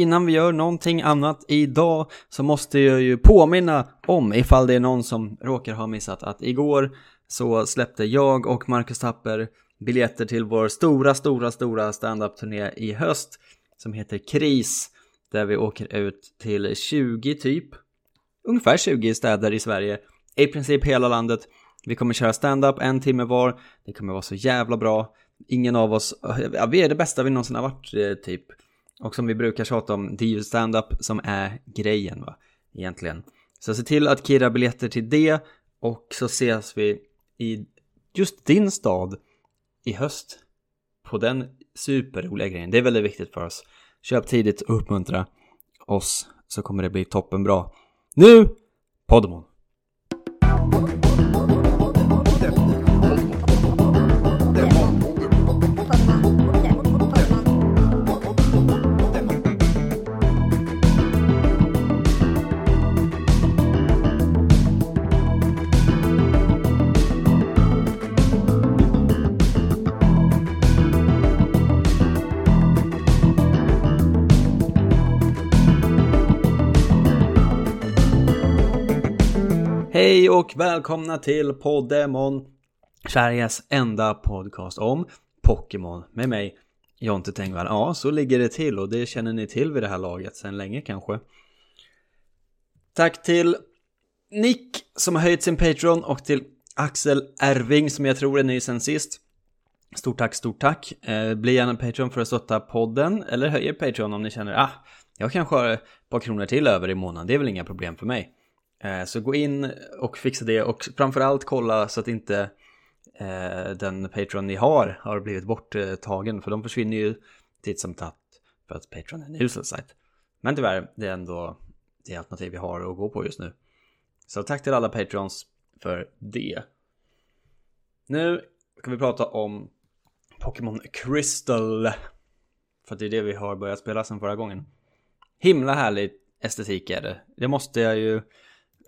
innan vi gör någonting annat idag så måste jag ju påminna om ifall det är någon som råkar ha missat att igår så släppte jag och Marcus Tapper biljetter till vår stora, stora, stora standup-turné i höst som heter KRIS där vi åker ut till 20 typ, ungefär 20 städer i Sverige, i princip hela landet. Vi kommer köra stand-up en timme var, det kommer vara så jävla bra. Ingen av oss, ja, vi är det bästa vi någonsin har varit eh, typ. Och som vi brukar tjata om, det är ju stand-up som är grejen va, egentligen. Så se till att kirra biljetter till det och så ses vi i just din stad i höst. På den superroliga grejen, det är väldigt viktigt för oss. Köp tidigt och uppmuntra oss så kommer det bli toppenbra. Nu, Podemon! Och välkomna till Poddemon Sveriges enda podcast om Pokémon med mig Jonte Tengvall. Ja, så ligger det till och det känner ni till vid det här laget sedan länge kanske. Tack till Nick som har höjt sin Patreon och till Axel Erving som jag tror är ny sen sist. Stort tack, stort tack. Eh, bli gärna Patreon för att stötta podden eller höj er Patreon om ni känner ah, jag kanske har ett par kronor till över i månaden. Det är väl inga problem för mig. Eh, så gå in och fixa det och framförallt kolla så att inte eh, den Patreon ni har har blivit borttagen för de försvinner ju titt som tatt för att Patreon är en usel sajt. Men tyvärr, det är ändå det alternativ vi har att gå på just nu. Så tack till alla Patreons för det. Nu ska vi prata om Pokémon Crystal. För det är det vi har börjat spela sedan förra gången. Himla härlig estetik är det. Det måste jag ju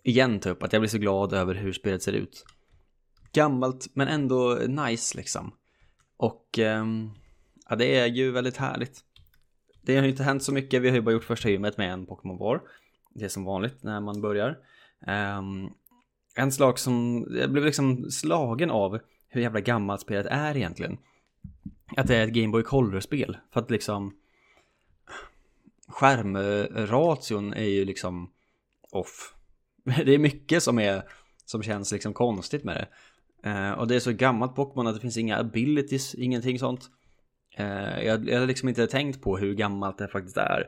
igen ta upp att jag blir så glad över hur spelet ser ut. Gammalt men ändå nice liksom. Och um, ja, det är ju väldigt härligt. Det har ju inte hänt så mycket, vi har ju bara gjort första gymmet med en Pokémon var. Det är som vanligt när man börjar. Um, en slag som, jag blev liksom slagen av hur jävla gammalt spelet är egentligen. Att det är ett Game Boy Color-spel. För att liksom skärmration är ju liksom off. Det är mycket som är som känns liksom konstigt med det. Uh, och det är så gammalt Pokémon att det finns inga abilities, ingenting sånt. Uh, jag, jag har liksom inte tänkt på hur gammalt det faktiskt är.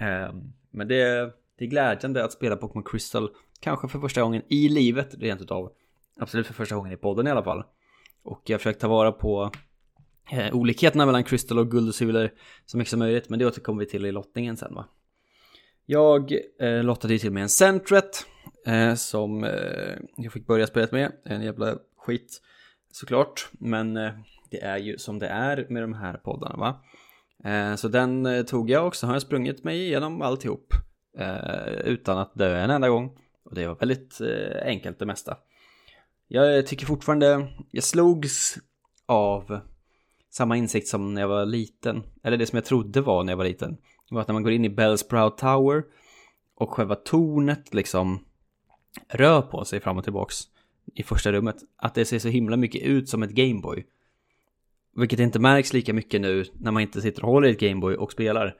Uh, men det, det är glädjande att spela Pokémon Crystal, kanske för första gången i livet rent utav. Absolut för första gången i podden i alla fall. Och jag försöker ta vara på eh, olikheterna mellan Crystal och Guld och Silver så mycket som möjligt, men det återkommer vi till i lottningen sen va. Jag eh, lottade ju till med en Centret eh, som eh, jag fick börja spelet med. En jävla skit såklart. Men eh, det är ju som det är med de här poddarna va. Eh, så den eh, tog jag och så har jag sprungit mig igenom alltihop. Eh, utan att dö en enda gång. Och det var väldigt eh, enkelt det mesta. Jag tycker fortfarande, jag slogs av samma insikt som när jag var liten. Eller det som jag trodde var när jag var liten. Det var att när man går in i Bellsprout Tower och själva tornet liksom rör på sig fram och tillbaks i första rummet. Att det ser så himla mycket ut som ett Gameboy. Vilket inte märks lika mycket nu när man inte sitter och håller i ett Gameboy och spelar.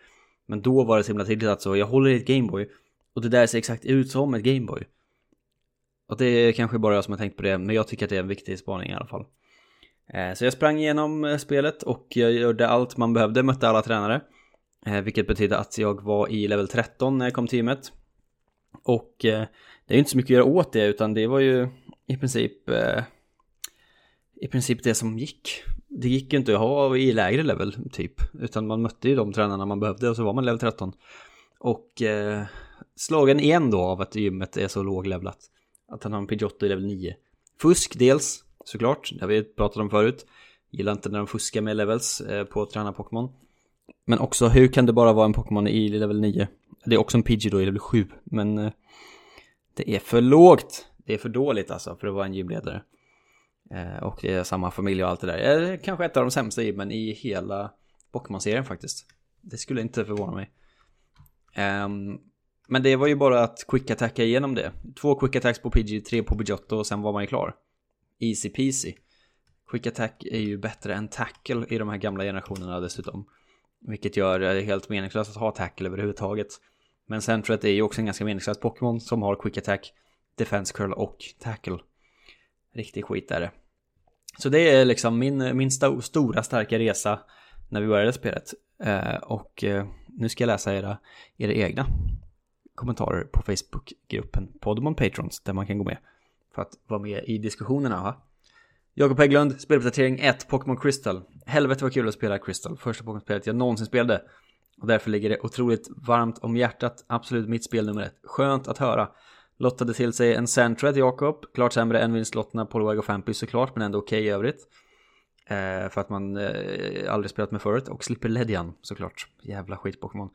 Men då var det så himla tydligt att så, jag håller i ett Gameboy och det där ser exakt ut som ett Gameboy. Och det är kanske bara jag som har tänkt på det, men jag tycker att det är en viktig spaning i alla fall. Eh, så jag sprang igenom eh, spelet och jag gjorde allt man behövde, mötte alla tränare. Eh, vilket betyder att jag var i level 13 när jag kom till gymmet. Och det är ju inte så mycket att göra åt det utan det var ju i princip eh, i princip det som gick. Det gick ju inte att ha i lägre level typ utan man mötte ju de tränarna man behövde och så var man level 13. Och eh, slagen igen då av att gymmet är så låglevlat. Att han har en Pidgeotto i level 9. Fusk dels såklart, det har vi pratat om förut. Gillar inte när de fuskar med levels eh, på att träna Pokémon. Men också hur kan det bara vara en Pokémon i level 9? Det är också en Pidgey då i level 7 men eh, det är för lågt. Det är för dåligt alltså för att vara en gymledare. Eh, och det är samma familj och allt det där. Eh, kanske ett av de sämsta gymmen i hela Bockman-serien faktiskt. Det skulle inte förvåna mig. Um, men det var ju bara att quick attacka igenom det. Två quick attacks på PG, tre på Pidgeotto och sen var man ju klar. Easy peasy. Quick attack är ju bättre än tackle i de här gamla generationerna dessutom. Vilket gör det helt meningslöst att ha tackle överhuvudtaget. Men Centret är ju också en ganska meningslös Pokémon som har quick attack, defense curl och tackle. Riktig skit är det. Så det är liksom min, min st stora starka resa när vi började spelet. Eh, och eh, nu ska jag läsa era, era egna kommentarer på Facebookgruppen Podemon Patrons där man kan gå med för att vara med i diskussionerna. Va? Jakob Hägglund, speluppdatering 1, Pokémon Crystal. Helvete vad kul att spela Crystal, första Pokémon-spelet jag någonsin spelade. Och därför ligger det otroligt varmt om hjärtat, absolut mitt spel nummer ett. Skönt att höra. Lottade till sig en centred, Jakob. Klart sämre än vinstlotterna Poliwag och Fampy såklart, men ändå okej okay i övrigt. Eh, för att man eh, aldrig spelat med förut. Och slipper Ledian såklart. Jävla skit-Pokémon.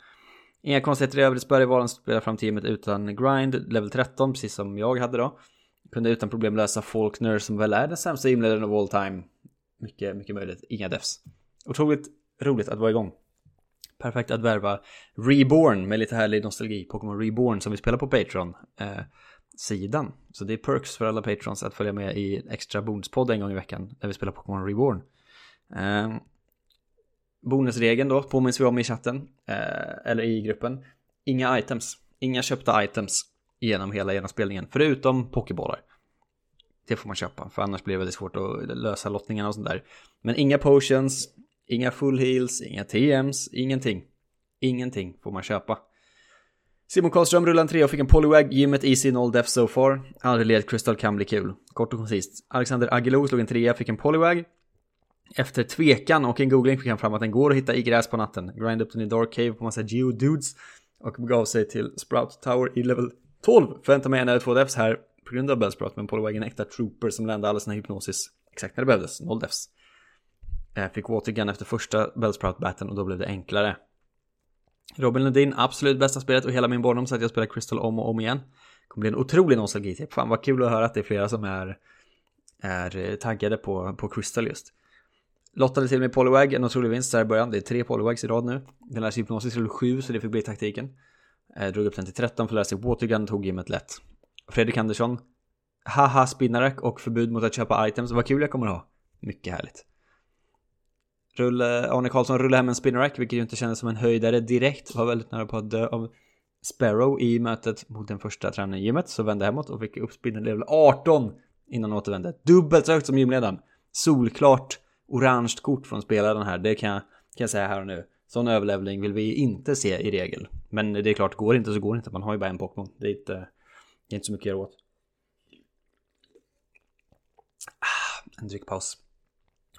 Inga konstigheter i övrigt. Spöade valen spelar fram teamet utan grind. Level 13, precis som jag hade då. Kunde utan problem lösa Faulkner som väl är den sämsta inledaren of all time. Mycket, mycket möjligt. Inga defs. Otroligt roligt att vara igång. Perfekt att värva Reborn med lite härlig nostalgi. Pokémon Reborn som vi spelar på Patreon. Eh, sidan. Så det är perks för alla patrons att följa med i extra bonuspodd en gång i veckan. Där vi spelar Pokémon Reborn. Eh, bonusregeln då påminns vi om i chatten. Eh, eller i gruppen. Inga items. Inga köpta items genom hela genomspelningen. Förutom pokébollar. Det får man köpa, för annars blir det väldigt svårt att lösa lottningarna och sånt där. Men inga potions, inga full heels, inga TMs, ingenting. Ingenting får man köpa. Simon Karlström rullade en tre och fick en polywag, gymmet easy, noll death so far. Aldrig led crystal kan bli kul. Kort och koncist. Alexander Agelo slog en trea, fick en polywag. Efter tvekan och en googling fick han fram att den går att hitta i gräs på natten. Grind upp den i Dark Cave på massa geodudes. Och begav sig till Sprout Tower i level 12. Förväntar mig en eller två defs här på grund av Bellsprout, men Polywag en äkta trooper som lände alla sina hypnosis exakt när det behövdes. Noll defs. Eh, fick Watergun efter första Bellsprout-batten och då blev det enklare. Robin Lundin, absolut bästa spelet och hela min barndom så att jag spelar Crystal om och om igen. Det kommer bli en otrolig nostalgitripp. Fan vad kul att höra att det är flera som är, är eh, taggade på, på Crystal just. Lottade till med Polywag, en otrolig vinst där i början. Det är tre Polywags i rad nu. Den lär sig hypnosis till 7 så det fick bli taktiken. Jag drog upp den till 13 för att lära sig Watergun, tog gymmet lätt. Fredrik Andersson. Haha Spinnarak och förbud mot att köpa items. Vad kul jag kommer att ha. Mycket härligt. Rulle, Arne Karlsson rullade hem en spinnerack, vilket ju inte kändes som en höjdare direkt. Var väldigt nära på att dö av Sparrow i mötet mot den första tränaren i gymmet. Så vände hemåt och fick upp spinnen level 18 innan han återvände. Dubbelt så högt som gymledaren. Solklart orange kort från spelaren här. Det kan jag, kan jag säga här och nu. Sån överlevling vill vi inte se i regel. Men det är klart, går det inte så går det inte. Man har ju bara en Pokémon. Det är inte, det är inte så mycket att göra åt. Ah, en dryckpaus.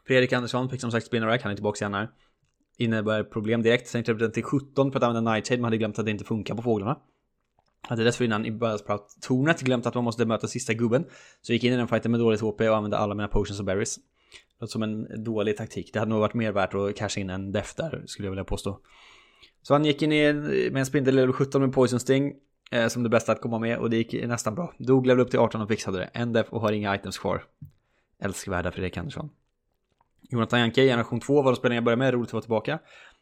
Fredrik Andersson fick som sagt Spinnerack, han är tillbaka igen här. Innebär problem direkt, sänkte upp den till 17 för att använda Nightshade, man hade glömt att det inte funkar på fåglarna. Hade dessförinnan i Buzzsprout-tornet glömt att man måste möta sista gubben. Så gick in i den fighten med dåligt HP och använde alla mina potions och berries. Låter som en dålig taktik. Det hade nog varit mer värt att casha in en def där, skulle jag vilja påstå. Så han gick in i, med en spindel level 17 med Poison Sting. Eh, som det bästa att komma med och det gick nästan bra. Dog level upp till 18 och fixade det. En def och har inga items kvar. Älskvärda Fredrik Andersson. Jonathan Janke, generation 2 var spelningen jag började med, roligt att vara tillbaka.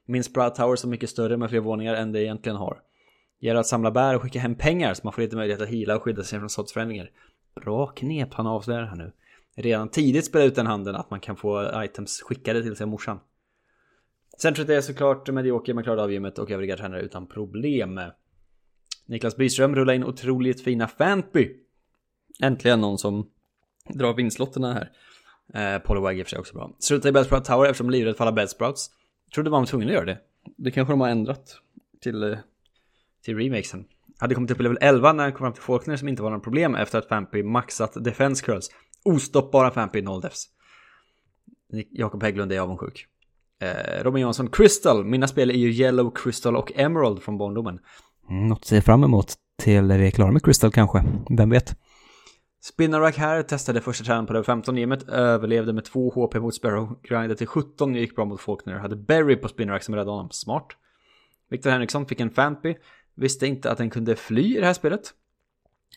Min Sprout Tower som mycket större med fler våningar än det egentligen har. Gäller att samla bär och skicka hem pengar så man får lite möjlighet att hila och skydda sig från sortsförändringar. Bra knep han avslöjar här nu redan tidigt spela ut den handen att man kan få items skickade till sig av morsan. Centret är såklart medioker, man klarade av gymmet och övriga tränare utan problem. Niklas Byström rullar in otroligt fina Fantby. Äntligen någon som drar vinstlotterna här. Eh, Polywag är för sig också bra. Struta i Bellsprout Tower eftersom livrädd för alla Bellsprouts. Trodde man var tvungen att göra det. Det kanske de har ändrat till, eh, till remakesen. Hade kommit upp i level 11 när han kom fram till Faulkner som inte var något problem efter att Fampy maxat defense curls. Ostoppbara Fampy 0 defs. Jakob Hägglund är avundsjuk. Eh, Robin Jansson, Crystal. Mina spel är ju Yellow, Crystal och Emerald från barndomen. Mm, något att se fram emot till vi är klara med Crystal kanske. Vem vet? Spinnerack här, testade första tränaren på level 15 gymmet, överlevde med 2 HP mot Sparrow, grindade till 17, gick bra mot Faulkner, hade Berry på Spinnerack som räddade honom, smart. Viktor Henriksson fick en Fampy, visste inte att den kunde fly i det här spelet.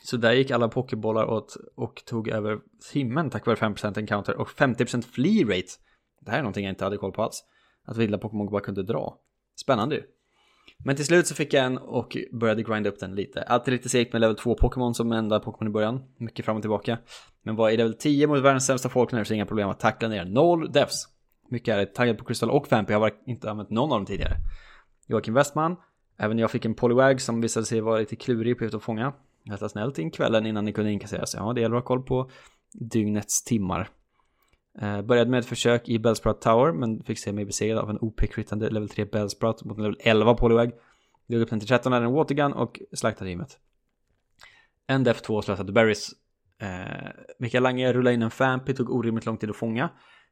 Så där gick alla pokébollar åt och tog över himlen tack vare 5% encounter och 50% flee rate. Det här är någonting jag inte hade koll på alls. Att vilda Pokémon bara kunde dra. Spännande ju. Men till slut så fick jag en och började grinda upp den lite. Alltid lite segt med level 2 Pokémon som enda Pokémon i början. Mycket fram och tillbaka. Men var i level 10 mot världens sämsta Faulkner så inga problem att tackla ner. Noll devs. Mycket är taggad på Crystal och Vampy. Jag har inte använt någon av dem tidigare. Joakim Westman. Även jag fick en Poliwag som visade sig vara lite klurig på att fånga. Äta snällt in kvällen innan ni kunde inkasseras. Ja, det gäller att ha koll på dygnets timmar. Eh, började med ett försök i Bellsprout Tower, men fick se mig besegrad av en OP-crittande level 3 Bellsprout mot en level 11 Poliwag. Drog upp den till 13 när en Watergun och slaktade gymmet. En Def 2 slösade Berries. Eh, Mikael Lange rullade in en Fampy, tog orimligt lång tid att fånga.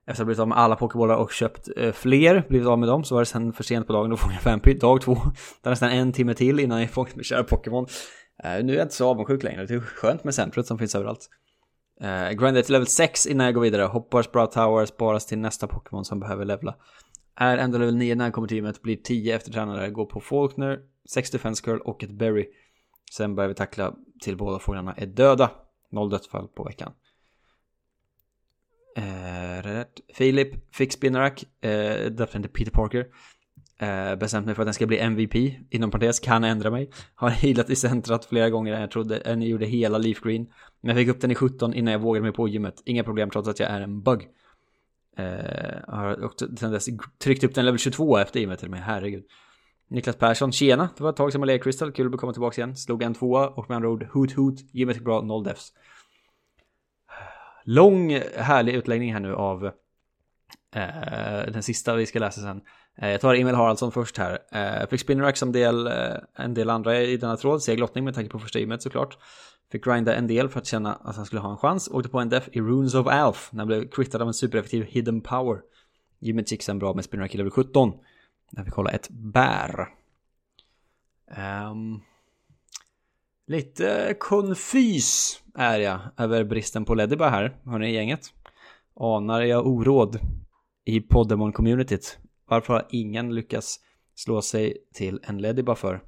Efter att ha blivit av med alla pokébollar och köpt eh, fler, blivit av med dem, så var det sen för sent på dagen att fånga Fampy. Dag två, det nästan en timme till innan jag fångat med kära Pokémon. Eh, nu är jag inte så avundsjuk längre, det är skönt med centret som finns överallt. Eh, uh, grindar till level 6 innan jag går vidare. Hoppar Sprout Tower, sparas till nästa Pokémon som behöver levla. Är ändå level 9 när jag kommer till gymmet. blir 10 efter tränare, går på Faulkner, 6 Defense Curl och ett Berry. Sen börjar vi tackla till båda fåglarna är döda. Noll dödsfall på veckan. Eh, uh, Filip fick Spinnerack, uh, eh, döpte till Peter Parker. Eh, bestämt mig för att den ska bli MVP, inom parentes, kan ändra mig. Har healat i centrat flera gånger än jag trodde, än jag gjorde hela Leaf Green. Men jag fick upp den i 17 innan jag vågade mig på gymmet. Inga problem trots att jag är en bug. Eh, har också sen dess tryckt upp den level 22 efter gymmet till mig, herregud. Niklas Persson, tjena! Det var ett tag sedan man led Crystal, kul att komma tillbaka igen. Slog en tvåa och med andra ord, hoot hoot, gymmet gick bra, noll defs. Lång härlig utläggning här nu av eh, den sista vi ska läsa sen. Eh, jag tar Emil Haraldsson först här. Eh, fick Spinnerack som del, eh, en del andra i denna tråd, seg lottning med tanke på första gymmet såklart. Fick grinda en del för att känna att han skulle ha en chans. Åkte på en def i Runes of Alf när han blev crittad av en supereffektiv Hidden Power. Gymmet gick sen bra med Spinnerack i level 17. När vi kollar ett bär. Um, lite konfys är jag över bristen på ledibar här, hörni gänget. Anar jag oråd i Poddemon-communityt? Varför har ingen lyckats slå sig till en Leddybar för?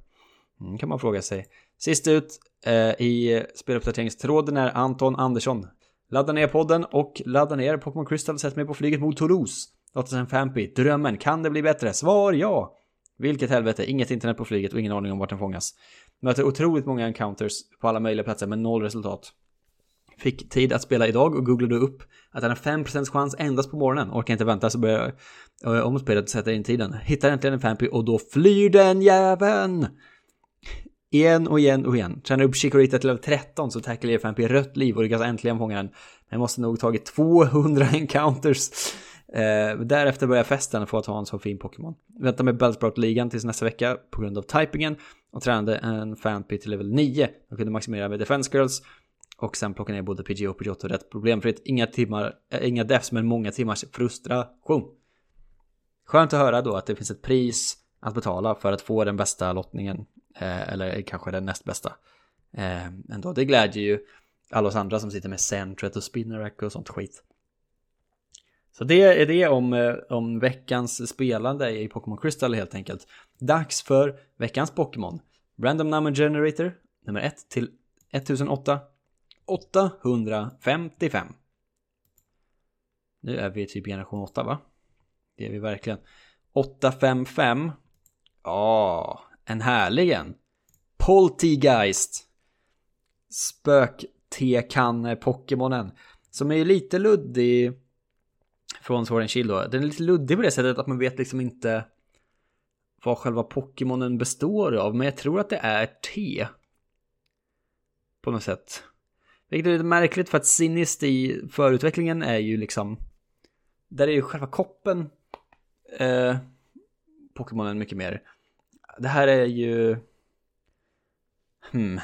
Mm, kan man fråga sig. Sist ut eh, i speluppdateringstråden är Anton Andersson. Ladda ner podden och ladda ner Pokémon Crystal sätt mig på flyget mot Toulouse. Låter sen Fampy. Drömmen, kan det bli bättre? Svar ja! Vilket helvete, inget internet på flyget och ingen aning om vart den fångas. Möter otroligt många encounters på alla möjliga platser med noll resultat. Fick tid att spela idag och googlade upp att den har 5% chans endast på morgonen. Orkar inte vänta så börjar jag om spelet och sätter in tiden. Hittar äntligen en Fampy och då flyr den jäveln! Igen och igen och igen. Tränar upp Chikorita till level 13 så tacklar jag Fampy rött liv och lyckas äntligen fånga den. Men måste nog tagit 200 encounters. Eh, därefter börjar festen för att ha en så fin Pokémon. Väntar med Bellsprout-ligan tills nästa vecka på grund av typingen och tränade en Fanpy till level 9. Jag kunde maximera med Defense Girls och sen plocka ner både PG och Pidgeotto rätt problemfritt. Inga timmar, äh, inga defs men många timmars frustration. Skönt att höra då att det finns ett pris att betala för att få den bästa lottningen. Eh, eller kanske den näst bästa. Eh, ändå, det glädjer ju alla oss andra som sitter med Centret och Spinnerack och sånt skit. Så det är det om, eh, om veckans spelande i Pokémon Crystal helt enkelt. Dags för veckans Pokémon. Random Number Generator, nummer 1 till 1008. 855. Nu är vi typ generation 8 va? Det är vi verkligen. 855. Ja, en härlig en. Poltigeist Spök-tekanne-Pokémonen. Som är lite luddig från Sword and Shield då. Den är lite luddig på det sättet att man vet liksom inte vad själva Pokémonen består av. Men jag tror att det är te. På något sätt. Vilket är lite märkligt för att Sinist i förutvecklingen är ju liksom Där är ju själva koppen eh, Pokémonen mycket mer. Det här är ju Hmm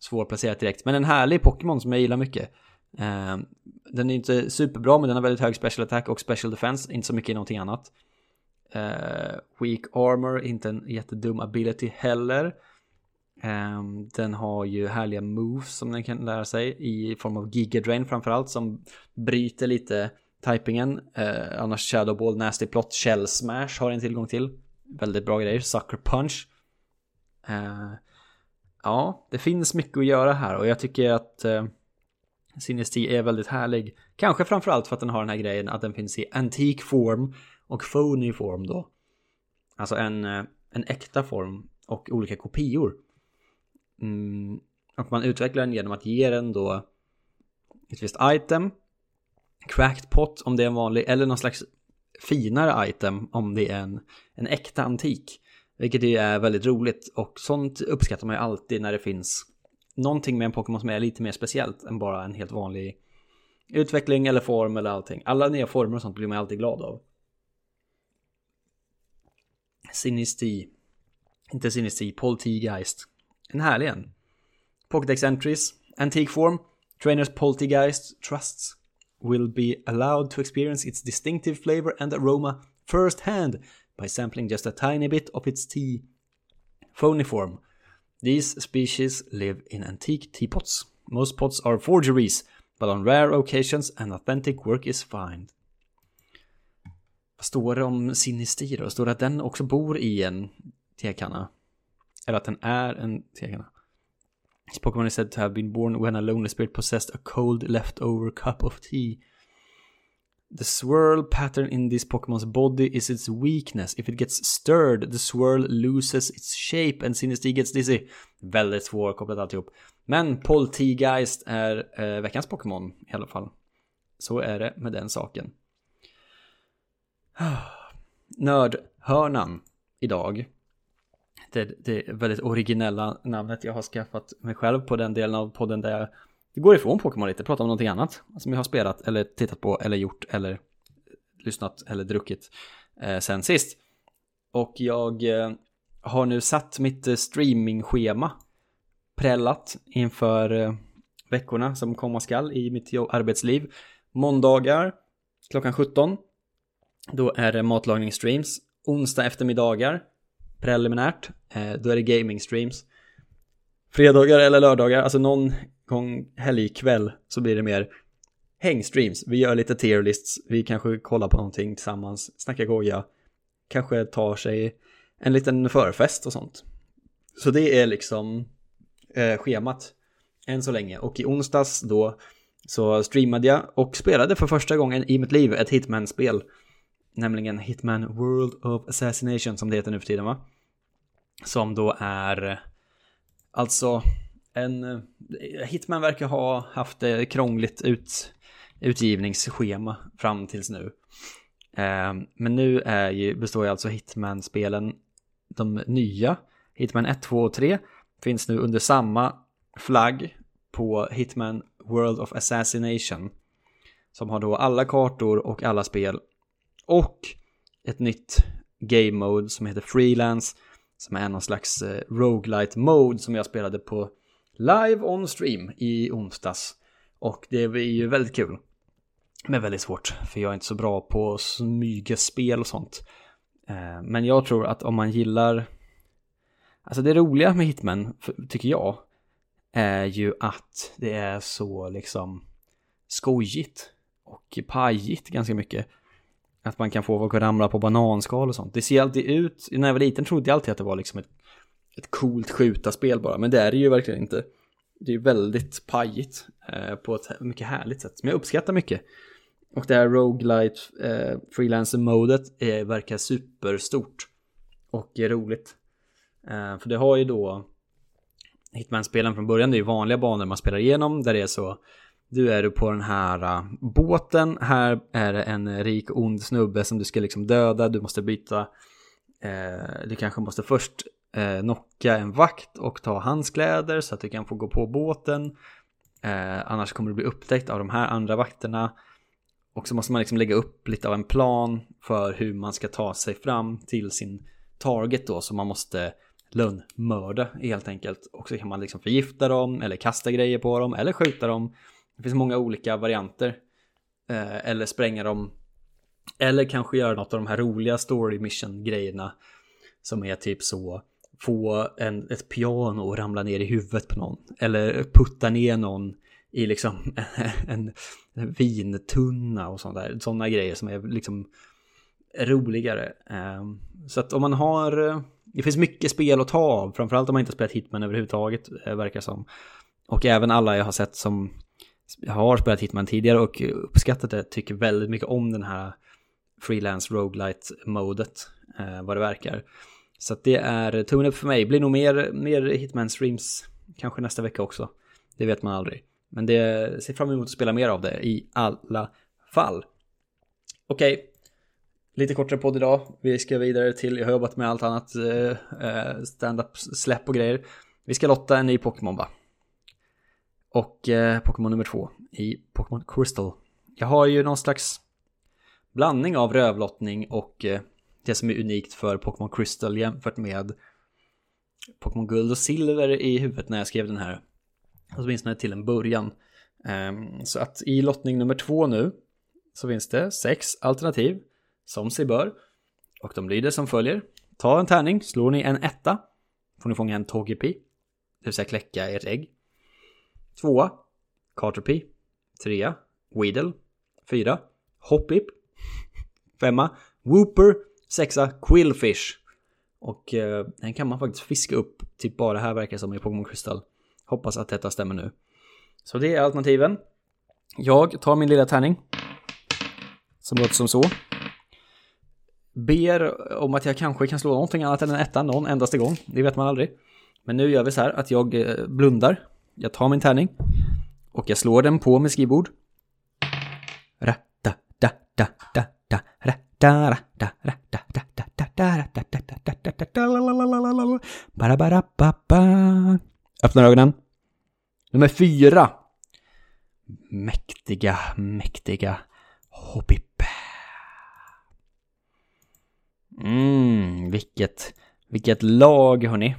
Svårplacerat direkt Men en härlig Pokémon som jag gillar mycket. Eh, Den är inte superbra men den har väldigt hög special attack och special defense Inte så mycket i någonting annat. Eh, Weak armor, inte en jättedum ability heller. Um, den har ju härliga moves som den kan lära sig i form av Gigadrain framförallt som bryter lite typingen. Uh, annars Shadow Ball, Nasty Plot, Shell Smash har den tillgång till. Väldigt bra grejer. Sucker Punch. Uh, ja, det finns mycket att göra här och jag tycker att eh, uh, Sinnesty är väldigt härlig. Kanske framförallt för att den har den här grejen att den finns i antik form och phony form då. Alltså en en äkta form och olika kopior. Mm, och man utvecklar den genom att ge den då ett visst item, cracked pot om det är en vanlig, eller någon slags finare item om det är en, en äkta antik. Vilket ju är väldigt roligt och sånt uppskattar man ju alltid när det finns någonting med en Pokémon som är lite mer speciellt än bara en helt vanlig utveckling eller form eller allting. Alla nya former och sånt blir man alltid glad av. Sinisti. Inte Sinistea, Poltegeist. En härlig en. Pocket entries. Antique form. Trainers Poltergeist trusts will be allowed to experience its distinctive flavor and aroma firsthand by sampling just a tiny bit of its tea. Phony form. These species live in antique teapots. Most pots are forgeries, but on rare occasions an authentic work is found. Vad står det om Sinistir då? Står det att den också bor i en tekanna? Eller att den är en tekanna? This Pokemon is said to have been born when a lonely spirit possessed a cold leftover cup of tea. The swirl pattern in this Pokemon's body is its weakness. If it gets stirred, the swirl loses its shape and Sinistea gets dizzy. Väldigt svårkopplat alltihop. Men Poltegeist är eh, veckans Pokémon i alla fall. Så är det med den saken. Nördhörnan idag. Det, det väldigt originella namnet jag har skaffat mig själv på den delen av podden där jag går ifrån Pokémon lite, pratar om någonting annat som jag har spelat eller tittat på eller gjort eller lyssnat eller druckit eh, sen sist. Och jag eh, har nu satt mitt eh, streamingschema prällat inför eh, veckorna som komma skall i mitt arbetsliv. Måndagar klockan 17 då är det matlagningsstreams. Onsdag eftermiddagar, preliminärt, eh, då är det gaming streams. Fredagar eller lördagar, alltså någon gång helgkväll så blir det mer hängstreams. Vi gör lite tierlists, vi kanske kollar på någonting tillsammans, snackar goja, kanske tar sig en liten förfest och sånt. Så det är liksom eh, schemat än så länge. Och i onsdags då så streamade jag och spelade för första gången i mitt liv ett Hitman-spel nämligen Hitman World of Assassination som det heter nu för tiden va? Som då är alltså en Hitman verkar ha haft ett krångligt ut, utgivningsschema fram tills nu. Ehm, men nu är ju, består ju alltså Hitman-spelen de nya Hitman 1, 2 och 3 finns nu under samma flagg på Hitman World of Assassination som har då alla kartor och alla spel och ett nytt game mode som heter Freelance som är någon slags eh, roguelite mode som jag spelade på live on stream i onsdags. Och det är ju väldigt kul. Men väldigt svårt, för jag är inte så bra på smygespel och sånt. Eh, men jag tror att om man gillar... Alltså det roliga med Hitman, tycker jag, är ju att det är så liksom skojigt och pajigt ganska mycket. Att man kan få folk att ramla på bananskal och sånt. Det ser alltid ut, när jag var liten trodde jag alltid att det var liksom ett, ett coolt skjutarspel bara, men det är det ju verkligen inte. Det är väldigt pajigt eh, på ett mycket härligt sätt, som jag uppskattar mycket. Och det här roguelite eh, freelancer-modet eh, verkar superstort och är roligt. Eh, för det har ju då Hitman-spelen från början, det är ju vanliga banor man spelar igenom där det är så du är på den här uh, båten, här är det en rik ond snubbe som du ska liksom döda, du måste byta, uh, du kanske måste först uh, knocka en vakt och ta hans kläder så att du kan få gå på båten. annars kommer du bli upptäckt av de här andra vakterna. Och så måste man liksom lägga upp lite av en plan för hur man ska ta sig fram till sin target då, så man måste lönnmörda helt enkelt. Och så kan man liksom förgifta dem eller kasta grejer på dem eller skjuta dem. Det finns många olika varianter. Eh, eller spränga dem. Eller kanske göra något av de här roliga story mission grejerna. Som är typ så. Få en, ett piano att ramla ner i huvudet på någon. Eller putta ner någon i liksom en, en vintunna och sånt där. Sådana grejer som är liksom roligare. Eh, så att om man har... Eh, det finns mycket spel att ta av. Framförallt om man inte spelat Hitman överhuvudtaget. Eh, verkar som. Och även alla jag har sett som jag har spelat Hitman tidigare och uppskattat det, tycker väldigt mycket om den här freelance roguelite modet, eh, vad det verkar. Så att det är tummen upp för mig. Blir nog mer, mer Hitman-streams kanske nästa vecka också. Det vet man aldrig. Men det ser fram emot att spela mer av det i alla fall. Okej, okay. lite kortare podd idag. Vi ska vidare till, jag har jobbat med allt annat, eh, eh stand-up släpp och grejer. Vi ska lotta en ny Pokémon va? Och eh, Pokémon nummer två i Pokémon Crystal. Jag har ju någon slags blandning av rövlottning och eh, det som är unikt för Pokémon Crystal jämfört med Pokémon Guld och Silver i huvudet när jag skrev den här. Åtminstone till en början. Um, så att i lottning nummer två nu så finns det sex alternativ som sig bör. Och de lyder som följer. Ta en tärning, slår ni en etta får ni fånga en Togepi, det vill säga kläcka ert ägg. Tvåa, Caterpie. Trea, Weedle. Fyra, Hoppip. Femma, Wooper. Sexa, Quillfish. Och eh, den kan man faktiskt fiska upp, typ bara här verkar som i Pokémon Crystal. Hoppas att detta stämmer nu. Så det är alternativen. Jag tar min lilla tärning. Som låter som så. Ber om att jag kanske kan slå någonting annat än en etta någon endaste gång. Det vet man aldrig. Men nu gör vi så här att jag eh, blundar jag tar min tärning och jag slår den på mitt skrivbord. Ra, da, da, da, da, da, ra, da, ra, da, ra, da, da, da, da, da, ra, da, da, da, da, da, da, da, la, la, la, la, la, la, bara, bara, ba. Öppnar ögonen. Nummer fyra. Mäktiga, mäktiga Hobbip. Mm, vilket, vilket lag hörni.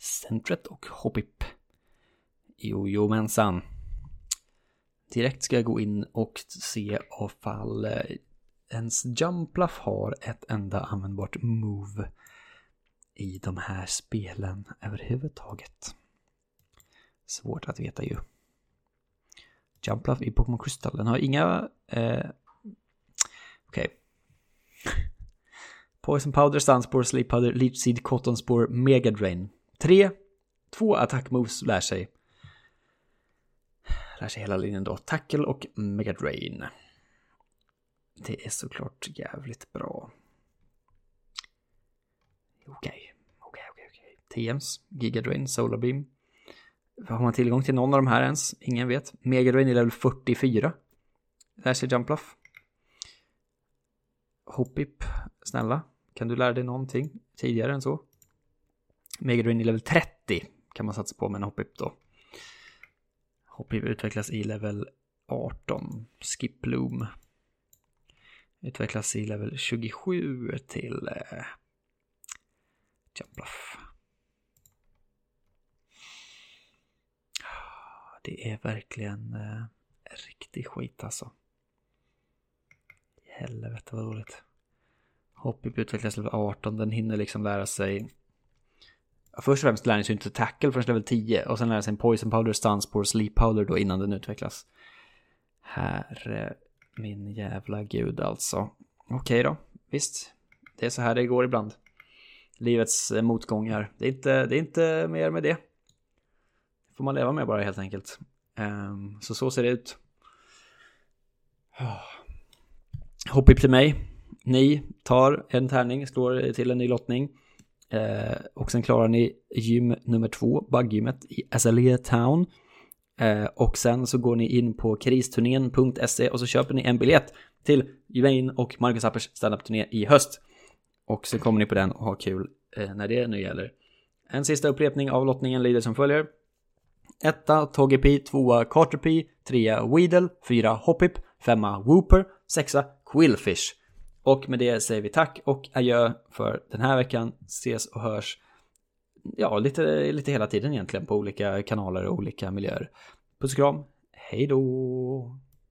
Centret och Hobbip. Hoppip. Jojomensan. Direkt ska jag gå in och se ifall ens Jumpluff har ett enda användbart move i de här spelen överhuvudtaget. Svårt att veta ju. Jumpluff i Pokémon Crystal, den har inga... Eh, Okej. Okay. Poison Powder, Sunspore, Sleep Powder, Leech Seed, Cotton Spore, Mega Drain. Tre, två attack moves lär sig. Lär sig hela linjen då. Tackle och megadrain. Det är såklart jävligt bra. Okej, okej, okej, okej. TMs, gigadrain Solar Beam. Har man tillgång till någon av de här ens? Ingen vet. Megadrain är level 44. Lär sig Jumpluff. Hoppip, snälla. Kan du lära dig någonting tidigare än så? Megadrain i level 30 kan man satsa på med en hoppip då. Hoppip utvecklas i level 18. Skip Bloom. Utvecklas i level 27 till eh, Jumpluff. Ah, det är verkligen eh, riktig skit alltså. Helvete vad dåligt. Hoppip utvecklas level 18, den hinner liksom lära sig Först och främst lär den sig inte tackle förrän level 10 och sen lär den sig en poison powder, stun sleep powder då innan den utvecklas. Herre min jävla gud alltså. Okej då, visst. Det är så här det går ibland. Livets eh, motgångar. Det är inte, det är inte mer med det. det får man leva med bara helt enkelt. Um, så så ser det ut. Hopp upp till mig. Ni tar en tärning, slår till en ny lottning. Uh, och sen klarar ni gym nummer två, bugggymmet i Azalea Town. Eh, och sen så går ni in på kristurnén.se och så köper ni en biljett till Juvain och Marcus Appers standup-turné i höst. Och så kommer ni på den och har kul eh, när det nu gäller. En sista upprepning av lottningen lyder som följer. Etta Togepi, tvåa Carterpie, trea Weedle, fyra Hoppip, femma Wooper, sexa Quillfish. Och med det säger vi tack och adjö för den här veckan. Ses och hörs ja, lite, lite hela tiden egentligen på olika kanaler och olika miljöer. Puss och kram, hej då!